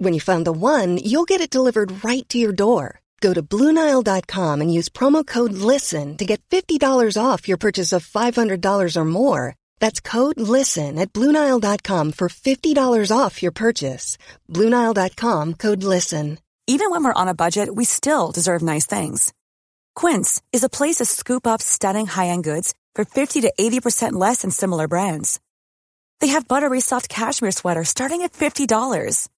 When you find the one, you'll get it delivered right to your door. Go to Bluenile.com and use promo code LISTEN to get $50 off your purchase of $500 or more. That's code LISTEN at Bluenile.com for $50 off your purchase. Bluenile.com code LISTEN. Even when we're on a budget, we still deserve nice things. Quince is a place to scoop up stunning high-end goods for 50 to 80% less than similar brands. They have buttery soft cashmere sweaters starting at $50,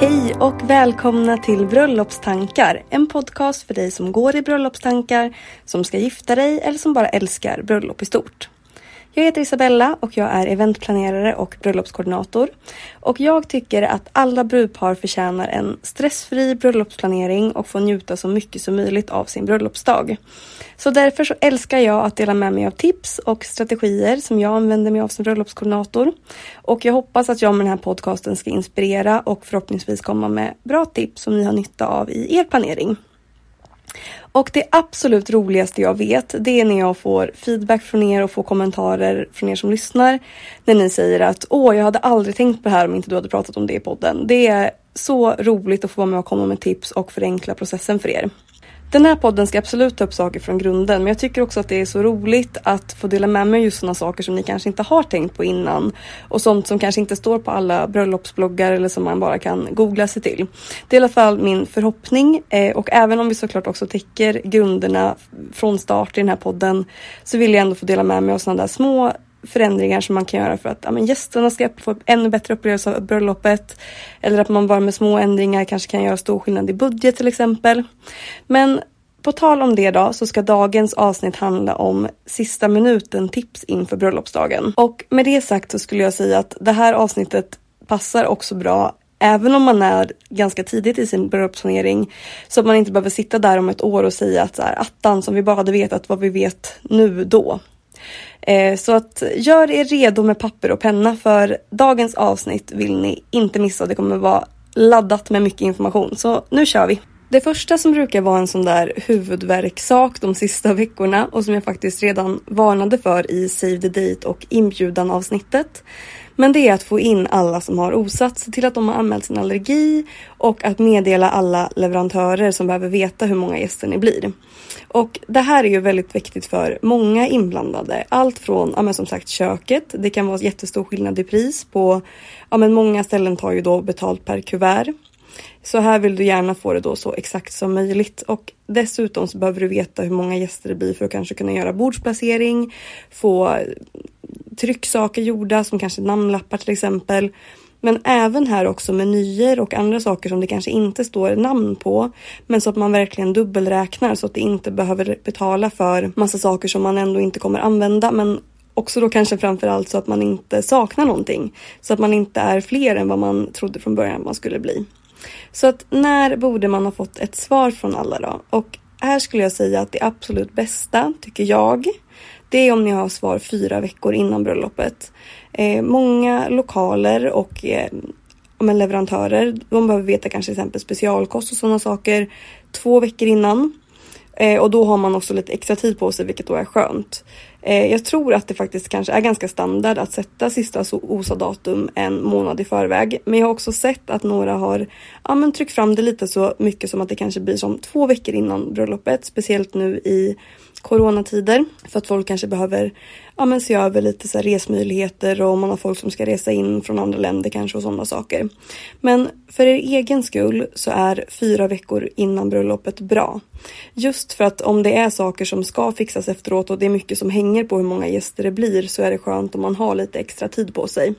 Hej och välkomna till Bröllopstankar. En podcast för dig som går i bröllopstankar, som ska gifta dig eller som bara älskar bröllop i stort. Jag heter Isabella och jag är eventplanerare och bröllopskoordinator. Och jag tycker att alla brudpar förtjänar en stressfri bröllopsplanering och få njuta så mycket som möjligt av sin bröllopsdag. Så därför så älskar jag att dela med mig av tips och strategier som jag använder mig av som bröllopskoordinator. Och jag hoppas att jag med den här podcasten ska inspirera och förhoppningsvis komma med bra tips som ni har nytta av i er planering. Och det absolut roligaste jag vet, det är när jag får feedback från er och får kommentarer från er som lyssnar. När ni säger att åh, jag hade aldrig tänkt på det här om inte du hade pratat om det i podden. Det är så roligt att få vara med och komma med tips och förenkla processen för er. Den här podden ska absolut ta upp saker från grunden men jag tycker också att det är så roligt att få dela med mig just sådana saker som ni kanske inte har tänkt på innan och sånt som kanske inte står på alla bröllopsbloggar eller som man bara kan googla sig till. Det är i alla fall min förhoppning eh, och även om vi såklart också täcker grunderna från start i den här podden så vill jag ändå få dela med mig av sådana där små förändringar som man kan göra för att ja, men gästerna ska få ännu bättre upplevelse av bröllopet. Eller att man bara med små ändringar kanske kan göra stor skillnad i budget till exempel. Men på tal om det då så ska dagens avsnitt handla om sista minuten tips inför bröllopsdagen. Och med det sagt så skulle jag säga att det här avsnittet passar också bra Även om man är ganska tidigt i sin bröllopsplanering så att man inte behöver sitta där om ett år och säga att så här, attan som vi bara hade vetat vad vi vet nu då. Eh, så att gör er redo med papper och penna för dagens avsnitt vill ni inte missa. Det kommer vara laddat med mycket information. Så nu kör vi! Det första som brukar vara en sån där huvudvärksak de sista veckorna och som jag faktiskt redan varnade för i Save the Date och inbjudan avsnittet. Men det är att få in alla som har osatt, se till att de har anmält sin allergi och att meddela alla leverantörer som behöver veta hur många gäster ni blir. Och det här är ju väldigt viktigt för många inblandade. Allt från, ja men som sagt köket, det kan vara jättestor skillnad i pris på, ja men många ställen tar ju då betalt per kuvert. Så här vill du gärna få det då så exakt som möjligt och dessutom så behöver du veta hur många gäster det blir för att kanske kunna göra bordsplacering, få trycksaker gjorda som kanske namnlappar till exempel. Men även här också menyer och andra saker som det kanske inte står namn på. Men så att man verkligen dubbelräknar så att det inte behöver betala för massa saker som man ändå inte kommer använda. Men också då kanske framförallt så att man inte saknar någonting. Så att man inte är fler än vad man trodde från början man skulle bli. Så att när borde man ha fått ett svar från alla då? Och här skulle jag säga att det absolut bästa, tycker jag, det är om ni har svar fyra veckor innan bröllopet. Eh, många lokaler och eh, men leverantörer, de behöver veta kanske till exempel specialkost och sådana saker två veckor innan. Eh, och då har man också lite extra tid på sig vilket då är skönt. Eh, jag tror att det faktiskt kanske är ganska standard att sätta sista OSA-datum en månad i förväg. Men jag har också sett att några har ja, men tryckt fram det lite så mycket som att det kanske blir som två veckor innan bröllopet. Speciellt nu i coronatider för att folk kanske behöver ja, men se över lite så resmöjligheter och om man har folk som ska resa in från andra länder kanske och sådana saker. Men för er egen skull så är fyra veckor innan bröllopet bra. Just för att om det är saker som ska fixas efteråt och det är mycket som hänger på hur många gäster det blir så är det skönt om man har lite extra tid på sig.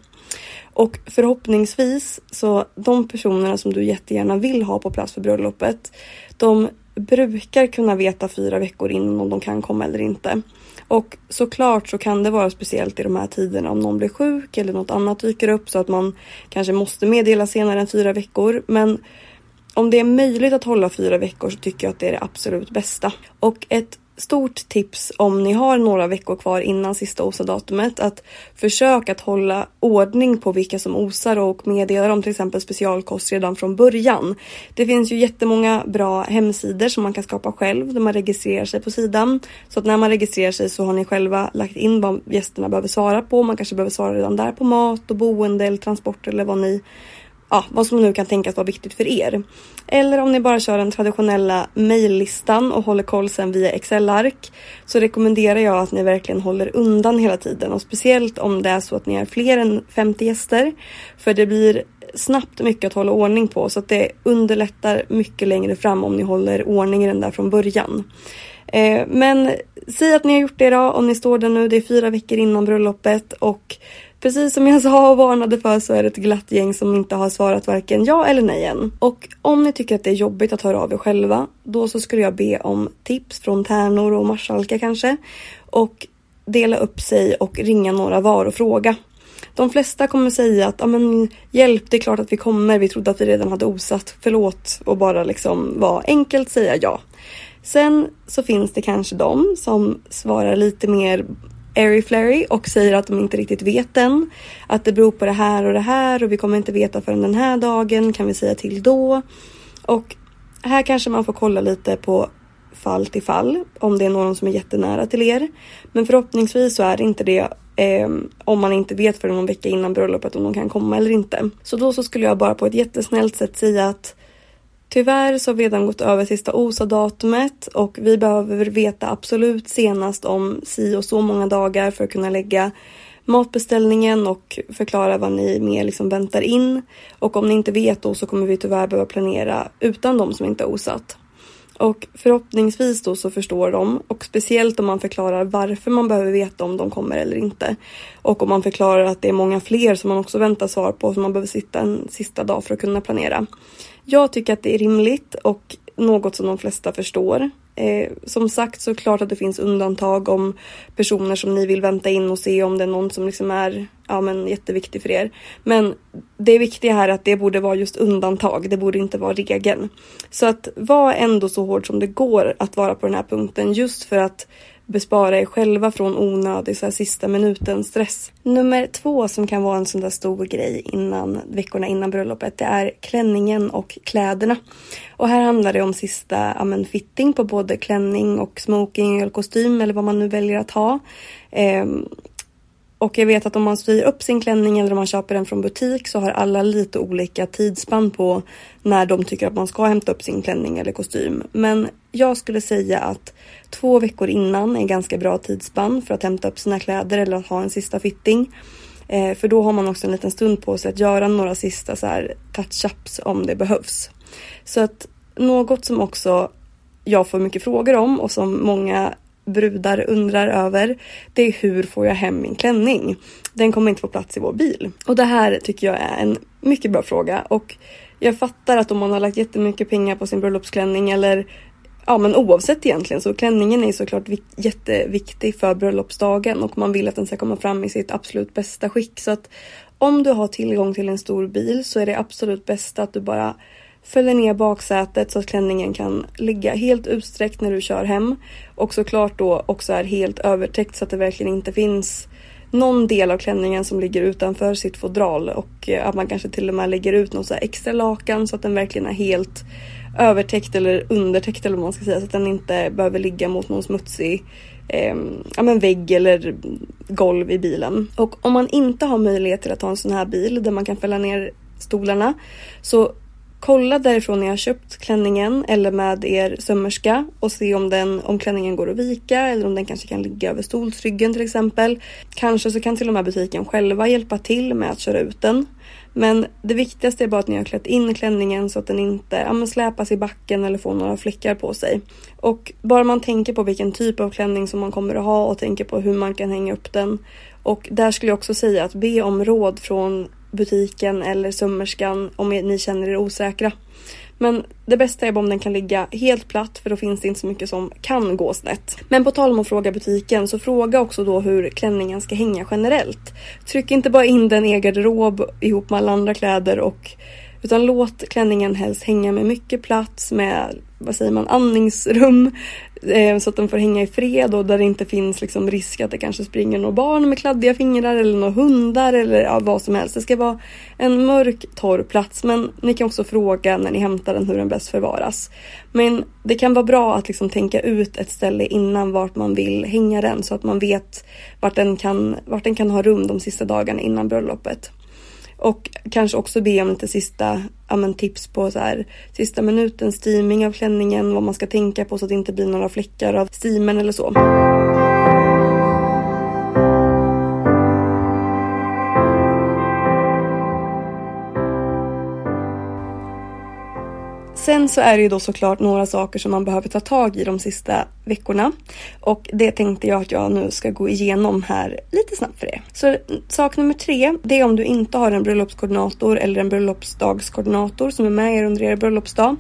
Och förhoppningsvis så de personerna som du jättegärna vill ha på plats för bröllopet, de brukar kunna veta fyra veckor innan om de kan komma eller inte. Och såklart så kan det vara speciellt i de här tiderna om någon blir sjuk eller något annat dyker upp så att man kanske måste meddela senare än fyra veckor. Men om det är möjligt att hålla fyra veckor så tycker jag att det är det absolut bästa. Och ett stort tips om ni har några veckor kvar innan sista OSA-datumet att försök att hålla ordning på vilka som osar och meddela dem till exempel specialkost redan från början. Det finns ju jättemånga bra hemsidor som man kan skapa själv där man registrerar sig på sidan. Så att när man registrerar sig så har ni själva lagt in vad gästerna behöver svara på. Man kanske behöver svara redan där på mat och boende eller transport eller vad ni ja, vad som nu kan tänkas vara viktigt för er. Eller om ni bara kör den traditionella mejllistan och håller koll sen via Excel-ark så rekommenderar jag att ni verkligen håller undan hela tiden och speciellt om det är så att ni är fler än 50 gäster. För det blir snabbt mycket att hålla ordning på så att det underlättar mycket längre fram om ni håller ordning i den där från början. Eh, men säg att ni har gjort det idag om ni står där nu, det är fyra veckor innan bröllopet och Precis som jag sa och varnade för så är det ett glatt gäng som inte har svarat varken ja eller nej än. Och om ni tycker att det är jobbigt att höra av er själva, då så skulle jag be om tips från tärnor och marskalkar kanske. Och dela upp sig och ringa några var och fråga. De flesta kommer säga att men, hjälp, det är klart att vi kommer. Vi trodde att vi redan hade osat. Förlåt och bara liksom vara enkelt säga ja. Sen så finns det kanske de som svarar lite mer airy flary och säger att de inte riktigt vet än. Att det beror på det här och det här och vi kommer inte veta förrän den här dagen. Kan vi säga till då? Och här kanske man får kolla lite på fall till fall om det är någon som är jättenära till er. Men förhoppningsvis så är det inte det eh, om man inte vet förrän någon vecka innan bröllopet om de kan komma eller inte. Så då så skulle jag bara på ett jättesnällt sätt säga att Tyvärr så har vi redan gått över sista OSA-datumet och vi behöver veta absolut senast om si och så många dagar för att kunna lägga matbeställningen och förklara vad ni mer liksom väntar in. Och om ni inte vet då så kommer vi tyvärr behöva planera utan de som inte har osat. Och förhoppningsvis då så förstår de och speciellt om man förklarar varför man behöver veta om de kommer eller inte. Och om man förklarar att det är många fler som man också väntar svar på som man behöver sitta en sista dag för att kunna planera. Jag tycker att det är rimligt och något som de flesta förstår. Eh, som sagt så klart att det finns undantag om personer som ni vill vänta in och se om det är någon som liksom är ja, men jätteviktig för er. Men det viktiga här är att det borde vara just undantag. Det borde inte vara regeln. Så att var ändå så hård som det går att vara på den här punkten just för att bespara er själva från onödig så här, sista minuten stress. Nummer två som kan vara en sån där stor grej innan veckorna innan bröllopet det är klänningen och kläderna. Och här handlar det om sista ja, men, fitting på både klänning och smoking eller kostym eller vad man nu väljer att ha. Ehm, och jag vet att om man styr upp sin klänning eller om man köper den från butik så har alla lite olika tidsspann på när de tycker att man ska hämta upp sin klänning eller kostym. Men jag skulle säga att två veckor innan är ganska bra tidsspann för att hämta upp sina kläder eller att ha en sista fitting. Eh, för då har man också en liten stund på sig att göra några sista så här touch-ups om det behövs. Så att något som också jag får mycket frågor om och som många brudar undrar över, det är hur får jag hem min klänning? Den kommer inte få plats i vår bil. Och det här tycker jag är en mycket bra fråga och jag fattar att om man har lagt jättemycket pengar på sin bröllopsklänning eller ja men oavsett egentligen så klänningen är såklart jätteviktig för bröllopsdagen och man vill att den ska komma fram i sitt absolut bästa skick. Så att om du har tillgång till en stor bil så är det absolut bästa att du bara fäller ner baksätet så att klänningen kan ligga helt utsträckt när du kör hem. Och såklart då också är helt övertäckt så att det verkligen inte finns någon del av klänningen som ligger utanför sitt fodral och eh, att man kanske till och med lägger ut något så extra lakan så att den verkligen är helt övertäckt eller undertäckt eller vad man ska säga så att den inte behöver ligga mot någon smutsig eh, ja, men vägg eller golv i bilen. Och om man inte har möjlighet till att ha en sån här bil där man kan fälla ner stolarna så kolla därifrån ni har köpt klänningen eller med er sömmerska och se om, den, om klänningen går att vika eller om den kanske kan ligga över stolsryggen till exempel. Kanske så kan till och med butiken själva hjälpa till med att köra ut den. Men det viktigaste är bara att ni har klätt in klänningen så att den inte ja, släpas i backen eller får några fläckar på sig. Och bara man tänker på vilken typ av klänning som man kommer att ha och tänker på hur man kan hänga upp den. Och där skulle jag också säga att be om råd från butiken eller sömmerskan om ni känner er osäkra. Men det bästa är om den kan ligga helt platt för då finns det inte så mycket som kan gå snett. Men på tal om att fråga butiken så fråga också då hur klänningen ska hänga generellt. Tryck inte bara in den i er garderob ihop med alla andra kläder och utan låt klänningen helst hänga med mycket plats med vad säger man, andningsrum eh, så att den får hänga i fred och där det inte finns liksom risk att det kanske springer några barn med kladdiga fingrar eller några hundar eller ja, vad som helst. Det ska vara en mörk torr plats men ni kan också fråga när ni hämtar den hur den bäst förvaras. Men det kan vara bra att liksom tänka ut ett ställe innan vart man vill hänga den så att man vet vart den kan, vart den kan ha rum de sista dagarna innan bröllopet. Och kanske också be om lite sista ja, men tips på så här, sista minuten steaming av klänningen, vad man ska tänka på så att det inte blir några fläckar av steamen eller så. Sen så är det ju då såklart några saker som man behöver ta tag i de sista veckorna. Och det tänkte jag att jag nu ska gå igenom här lite snabbt för er. Så sak nummer tre, det är om du inte har en bröllopskoordinator eller en bröllopsdagskoordinator som är med er under er bröllopsdag.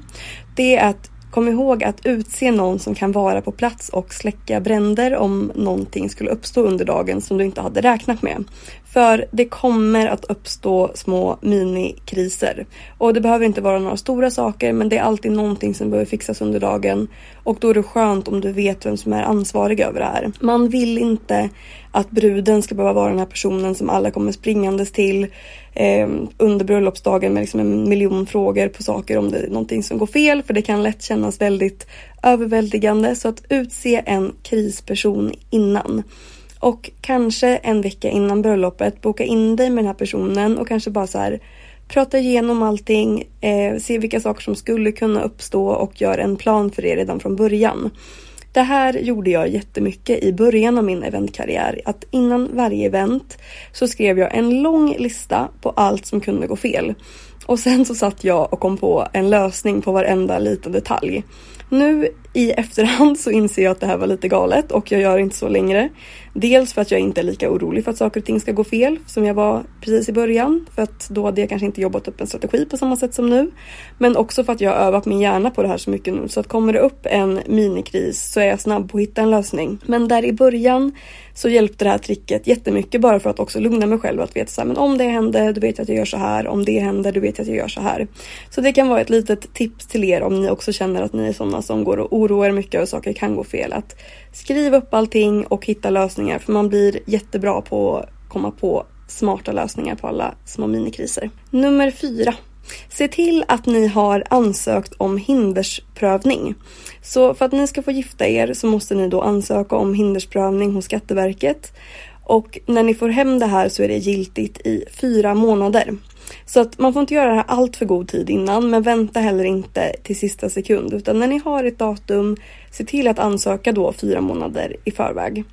Det är att Kom ihåg att utse någon som kan vara på plats och släcka bränder om någonting skulle uppstå under dagen som du inte hade räknat med. För det kommer att uppstå små minikriser. Och det behöver inte vara några stora saker men det är alltid någonting som behöver fixas under dagen. Och då är det skönt om du vet vem som är ansvarig över det här. Man vill inte att bruden ska behöva vara den här personen som alla kommer springandes till eh, under bröllopsdagen med liksom en miljon frågor på saker om det är någonting som går fel. För det kan lätt kännas väldigt överväldigande. Så att utse en krisperson innan. Och kanske en vecka innan bröllopet boka in dig med den här personen och kanske bara så här prata igenom allting, eh, se vilka saker som skulle kunna uppstå och gör en plan för det redan från början. Det här gjorde jag jättemycket i början av min eventkarriär. Att innan varje event så skrev jag en lång lista på allt som kunde gå fel. Och sen så satt jag och kom på en lösning på varenda liten detalj. Nu i efterhand så inser jag att det här var lite galet och jag gör inte så längre. Dels för att jag inte är lika orolig för att saker och ting ska gå fel som jag var precis i början. För att då hade jag kanske inte jobbat upp en strategi på samma sätt som nu. Men också för att jag har övat min hjärna på det här så mycket nu. Så att kommer det upp en minikris så är jag snabb på att hitta en lösning. Men där i början så hjälpte det här tricket jättemycket bara för att också lugna mig själv att veta så här, men om det händer då vet jag att jag gör så här. Om det händer då vet jag att jag gör så här. Så det kan vara ett litet tips till er om ni också känner att ni är sådana som går och Oroa er mycket och saker kan gå fel. Att skriv upp allting och hitta lösningar för man blir jättebra på att komma på smarta lösningar på alla små minikriser. Nummer fyra. Se till att ni har ansökt om hindersprövning. Så för att ni ska få gifta er så måste ni då ansöka om hindersprövning hos Skatteverket. Och när ni får hem det här så är det giltigt i fyra månader. Så att man får inte göra det här allt för god tid innan men vänta heller inte till sista sekund utan när ni har ett datum se till att ansöka då fyra månader i förväg.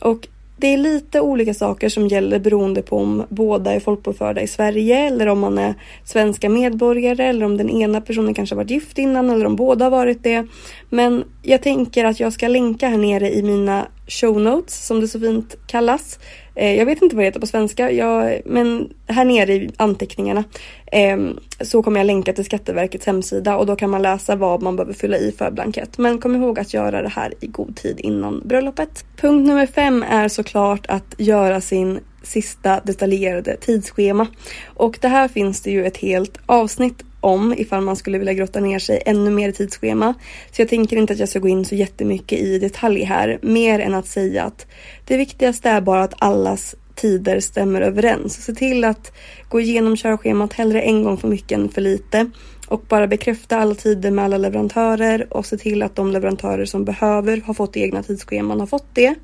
Och det är lite olika saker som gäller beroende på om båda är folkbokförda i Sverige eller om man är svenska medborgare eller om den ena personen kanske varit gift innan eller om båda har varit det. Men jag tänker att jag ska länka här nere i mina show notes som det så fint kallas Eh, jag vet inte vad det heter på svenska, jag, men här nere i anteckningarna. Eh, så kommer jag länka till Skatteverkets hemsida och då kan man läsa vad man behöver fylla i för blankett. Men kom ihåg att göra det här i god tid innan bröllopet. Punkt nummer fem är såklart att göra sin sista detaljerade tidsschema. Och det här finns det ju ett helt avsnitt om ifall man skulle vilja grotta ner sig ännu mer i tidsschema. Så jag tänker inte att jag ska gå in så jättemycket i detalj här, mer än att säga att det viktigaste är bara att allas tider stämmer överens. Se till att gå igenom körschemat hellre en gång för mycket än för lite. Och bara bekräfta alla tider med alla leverantörer och se till att de leverantörer som behöver har fått egna tidsscheman har fått det.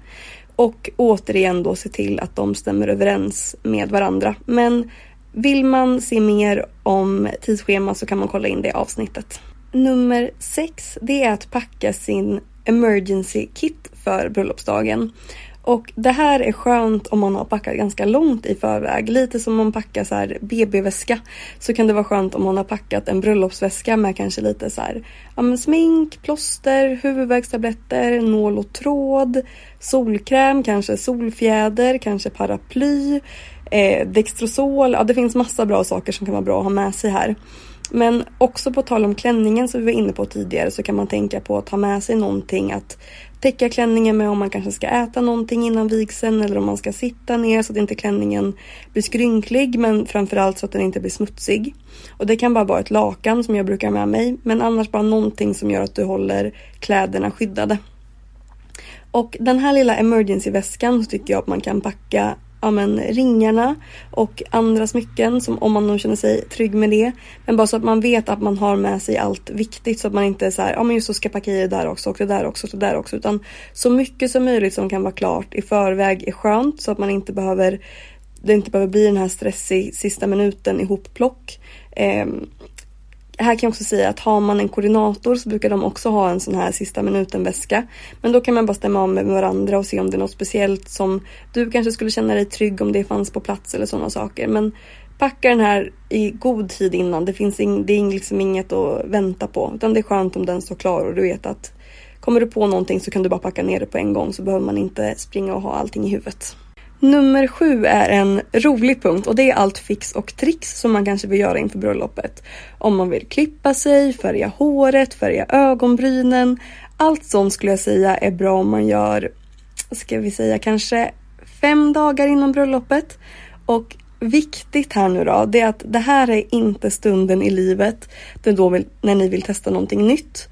Och återigen då se till att de stämmer överens med varandra. Men vill man se mer om tidsschema så kan man kolla in det avsnittet. Nummer sex, det är att packa sin emergency kit för bröllopsdagen. Och det här är skönt om man har packat ganska långt i förväg. Lite som man packar så här BB-väska. Så kan det vara skönt om man har packat en bröllopsväska med kanske lite så här, ja men smink, plåster, huvudvärkstabletter, nål och tråd, solkräm, kanske solfjäder, kanske paraply, eh, Dextrosol. Ja, det finns massa bra saker som kan vara bra att ha med sig här. Men också på tal om klänningen som vi var inne på tidigare så kan man tänka på att ha med sig någonting att täcka klänningen med om man kanske ska äta någonting innan vigseln eller om man ska sitta ner så att inte klänningen blir skrynklig men framförallt så att den inte blir smutsig. Och det kan bara vara ett lakan som jag brukar ha med mig men annars bara någonting som gör att du håller kläderna skyddade. Och den här lilla emergency väskan så tycker jag att man kan packa ja, men, ringarna och andra smycken som, om man nu känner sig trygg med det. Men bara så att man vet att man har med sig allt viktigt så att man inte är så här, ja men just så ska packa i det där också och det där också och det där också. Utan så mycket som möjligt som kan vara klart i förväg är skönt så att man inte behöver det inte behöver bli den här stressig sista minuten ihopplock. Eh, här kan jag också säga att har man en koordinator så brukar de också ha en sån här sista minuten väska. Men då kan man bara stämma av med varandra och se om det är något speciellt som du kanske skulle känna dig trygg om det fanns på plats eller sådana saker. Men packa den här i god tid innan. Det finns in, det är liksom inget att vänta på utan det är skönt om den står klar och du vet att kommer du på någonting så kan du bara packa ner det på en gång så behöver man inte springa och ha allting i huvudet. Nummer sju är en rolig punkt och det är allt fix och tricks som man kanske vill göra inför bröllopet. Om man vill klippa sig, färga håret, färga ögonbrynen. Allt sånt skulle jag säga är bra om man gör, ska vi säga kanske fem dagar innan bröllopet. Och viktigt här nu då, det är att det här är inte stunden i livet det då när ni vill testa någonting nytt.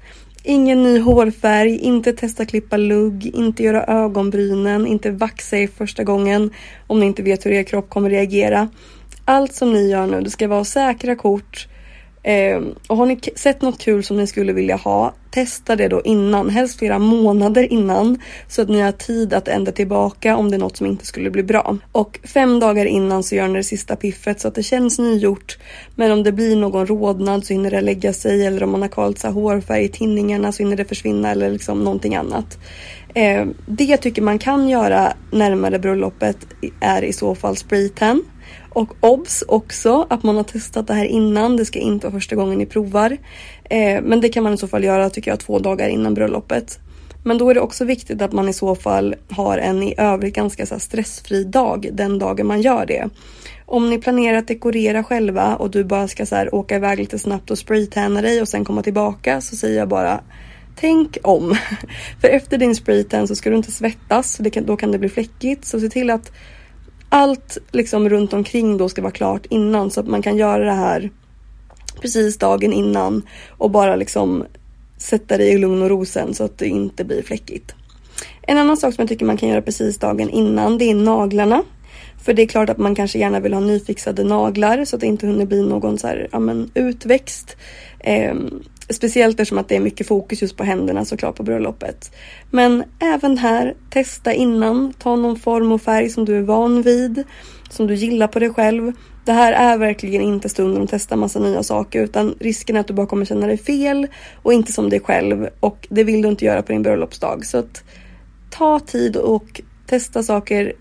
Ingen ny hårfärg, inte testa klippa lugg, inte göra ögonbrynen, inte vaxa er första gången om ni inte vet hur er kropp kommer reagera. Allt som ni gör nu, det ska vara säkra kort, Eh, och har ni sett något kul som ni skulle vilja ha, testa det då innan, helst flera månader innan så att ni har tid att ändra tillbaka om det är något som inte skulle bli bra. Och fem dagar innan så gör ni det sista piffet så att det känns nygjort. Men om det blir någon rodnad så hinner det lägga sig eller om man har kvar hårfärg i tinningarna så hinner det försvinna eller liksom någonting annat. Eh, det jag tycker man kan göra närmare bröllopet är i så fall spraytan. Och obs också att man har testat det här innan. Det ska inte vara första gången ni provar. Eh, men det kan man i så fall göra tycker jag två dagar innan bröllopet. Men då är det också viktigt att man i så fall har en i övrigt ganska så stressfri dag den dagen man gör det. Om ni planerar att dekorera själva och du bara ska så här åka iväg lite snabbt och spraytanna dig och sen komma tillbaka så säger jag bara Tänk om! För efter din spraytan så ska du inte svettas, för då kan det bli fläckigt. Så se till att allt liksom runt omkring då ska vara klart innan så att man kan göra det här precis dagen innan och bara liksom sätta det i lugn och ro sen så att det inte blir fläckigt. En annan sak som jag tycker man kan göra precis dagen innan det är naglarna. För det är klart att man kanske gärna vill ha nyfixade naglar så att det inte hinner bli någon så här, ja, men, utväxt. Eh, Speciellt eftersom att det är mycket fokus just på händerna såklart på bröllopet. Men även här, testa innan. Ta någon form och färg som du är van vid. Som du gillar på dig själv. Det här är verkligen inte stunden att testa massa nya saker utan risken är att du bara kommer känna dig fel och inte som dig själv och det vill du inte göra på din bröllopsdag. Så att ta tid och testa saker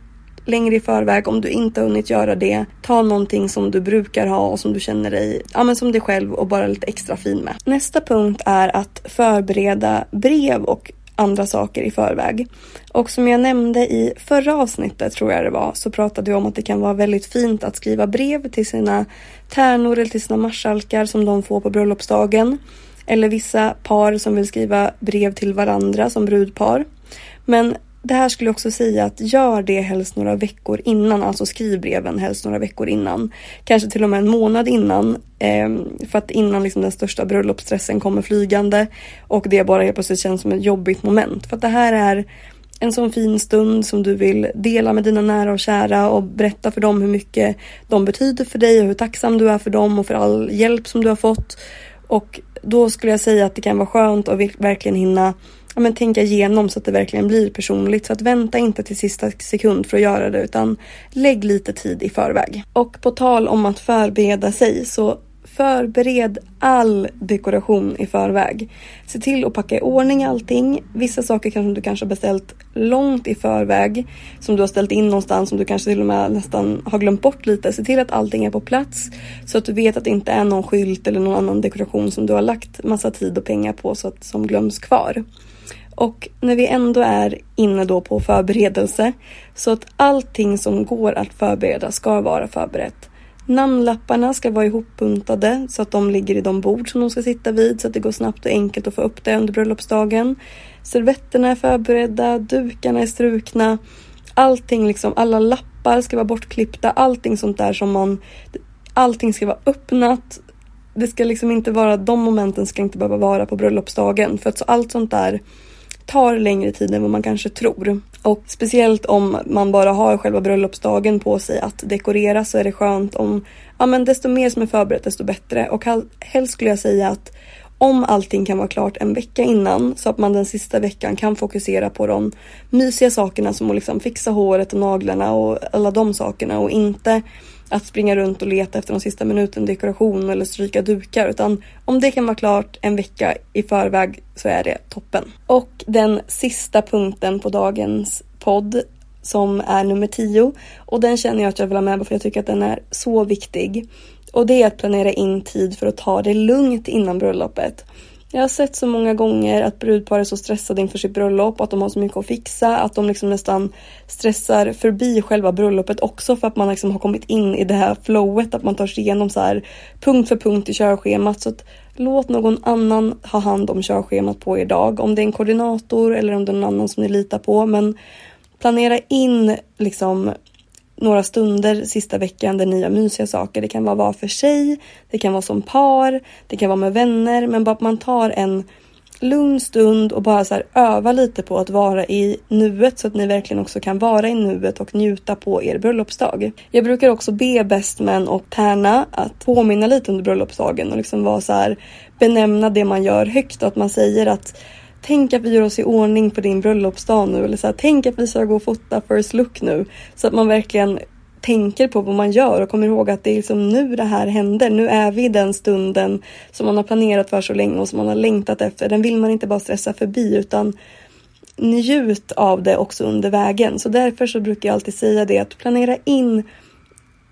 längre i förväg om du inte har hunnit göra det. Ta någonting som du brukar ha och som du känner dig ja, men som dig själv och bara lite extra fin med. Nästa punkt är att förbereda brev och andra saker i förväg. Och som jag nämnde i förra avsnittet tror jag det var så pratade vi om att det kan vara väldigt fint att skriva brev till sina tärnor eller till sina marskalkar som de får på bröllopsdagen. Eller vissa par som vill skriva brev till varandra som brudpar. Men det här skulle jag också säga att gör det helst några veckor innan, alltså skriv breven helst några veckor innan. Kanske till och med en månad innan. Ehm, för att innan liksom den största bröllopsstressen kommer flygande och det bara helt plötsligt känns som ett jobbigt moment. För att det här är en sån fin stund som du vill dela med dina nära och kära och berätta för dem hur mycket de betyder för dig och hur tacksam du är för dem och för all hjälp som du har fått. Och då skulle jag säga att det kan vara skönt att verkligen hinna ja, men tänka igenom så att det verkligen blir personligt. Så att vänta inte till sista sekund för att göra det utan lägg lite tid i förväg. Och på tal om att förbereda sig så Förbered all dekoration i förväg. Se till att packa i ordning allting. Vissa saker kanske du kanske har beställt långt i förväg. Som du har ställt in någonstans som du kanske till och med nästan har glömt bort lite. Se till att allting är på plats. Så att du vet att det inte är någon skylt eller någon annan dekoration som du har lagt massa tid och pengar på så att, som glöms kvar. Och när vi ändå är inne då på förberedelse så att allting som går att förbereda ska vara förberett. Namnlapparna ska vara ihopbuntade så att de ligger i de bord som de ska sitta vid så att det går snabbt och enkelt att få upp det under bröllopsdagen. Servetterna är förberedda, dukarna är strukna. Allting liksom, alla lappar ska vara bortklippta, allting sånt där som man... Allting ska vara öppnat. Det ska liksom inte vara, de momenten ska inte behöva vara på bröllopsdagen för att så allt sånt där tar längre tid än vad man kanske tror. Och speciellt om man bara har själva bröllopsdagen på sig att dekorera så är det skönt om, ja men desto mer som är förberett desto bättre. Och helst skulle jag säga att om allting kan vara klart en vecka innan så att man den sista veckan kan fokusera på de mysiga sakerna som att liksom fixa håret och naglarna och alla de sakerna och inte att springa runt och leta efter de sista minuten dekoration eller stryka dukar utan om det kan vara klart en vecka i förväg så är det toppen. Och den sista punkten på dagens podd som är nummer 10 och den känner jag att jag vill ha med för jag tycker att den är så viktig. Och det är att planera in tid för att ta det lugnt innan bröllopet. Jag har sett så många gånger att brudpar är så stressade inför sitt bröllop, att de har så mycket att fixa, att de liksom nästan stressar förbi själva bröllopet också för att man liksom har kommit in i det här flowet, att man tar sig igenom så här punkt för punkt i körschemat. Så att låt någon annan ha hand om körschemat på er dag, om det är en koordinator eller om det är någon annan som ni litar på. Men planera in liksom några stunder sista veckan där ni gör mysiga saker. Det kan vara var för sig, det kan vara som par, det kan vara med vänner, men bara att man tar en lugn stund och bara så här öva lite på att vara i nuet så att ni verkligen också kan vara i nuet och njuta på er bröllopsdag. Jag brukar också be bestmän och tärna att påminna lite under bröllopsdagen och liksom vara så här benämna det man gör högt och att man säger att tänk att vi gör oss i ordning på din bröllopsdag nu. Eller så här, tänk att vi ska gå och fota first look nu. Så att man verkligen tänker på vad man gör och kommer ihåg att det är liksom nu det här händer. Nu är vi i den stunden som man har planerat för så länge och som man har längtat efter. Den vill man inte bara stressa förbi utan njut av det också under vägen. Så därför så brukar jag alltid säga det att planera in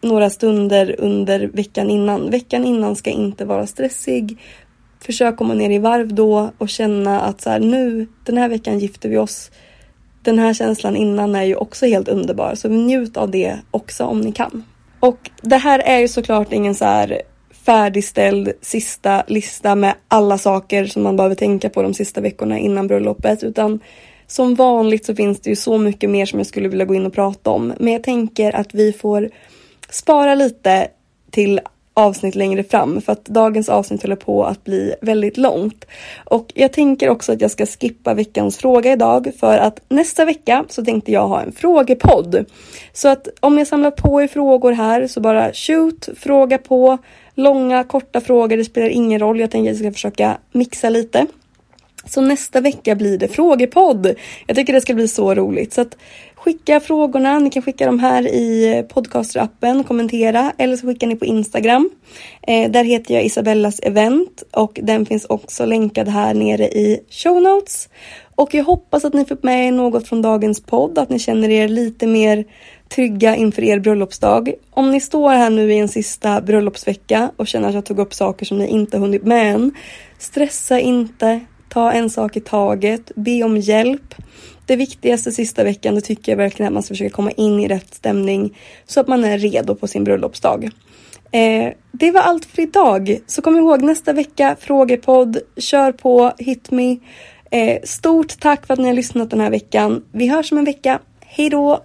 några stunder under veckan innan. Veckan innan ska inte vara stressig försök komma ner i varv då och känna att så här, nu, den här veckan gifter vi oss. Den här känslan innan är ju också helt underbar, så njut av det också om ni kan. Och det här är ju såklart ingen så här färdigställd sista lista med alla saker som man behöver tänka på de sista veckorna innan bröllopet, utan som vanligt så finns det ju så mycket mer som jag skulle vilja gå in och prata om. Men jag tänker att vi får spara lite till avsnitt längre fram för att dagens avsnitt håller på att bli väldigt långt. Och jag tänker också att jag ska skippa veckans fråga idag för att nästa vecka så tänkte jag ha en frågepodd. Så att om jag samlar på er frågor här så bara shoot, fråga på. Långa, korta frågor, det spelar ingen roll. Jag tänker att jag ska försöka mixa lite. Så nästa vecka blir det frågepodd. Jag tycker det ska bli så roligt. Så att Skicka frågorna, ni kan skicka dem här i podcasterappen, kommentera eller så skickar ni på Instagram. Eh, där heter jag Isabellas event och den finns också länkad här nere i show notes. Och jag hoppas att ni fick med er något från dagens podd, att ni känner er lite mer trygga inför er bröllopsdag. Om ni står här nu i en sista bröllopsvecka och känner att jag tog upp saker som ni inte hunnit med än, stressa inte, ta en sak i taget, be om hjälp. Det viktigaste sista veckan, det tycker jag verkligen att man ska försöka komma in i rätt stämning så att man är redo på sin bröllopsdag. Eh, det var allt för idag. Så kom ihåg nästa vecka, frågepodd, kör på, hit me. Eh, stort tack för att ni har lyssnat den här veckan. Vi hörs om en vecka. Hej då!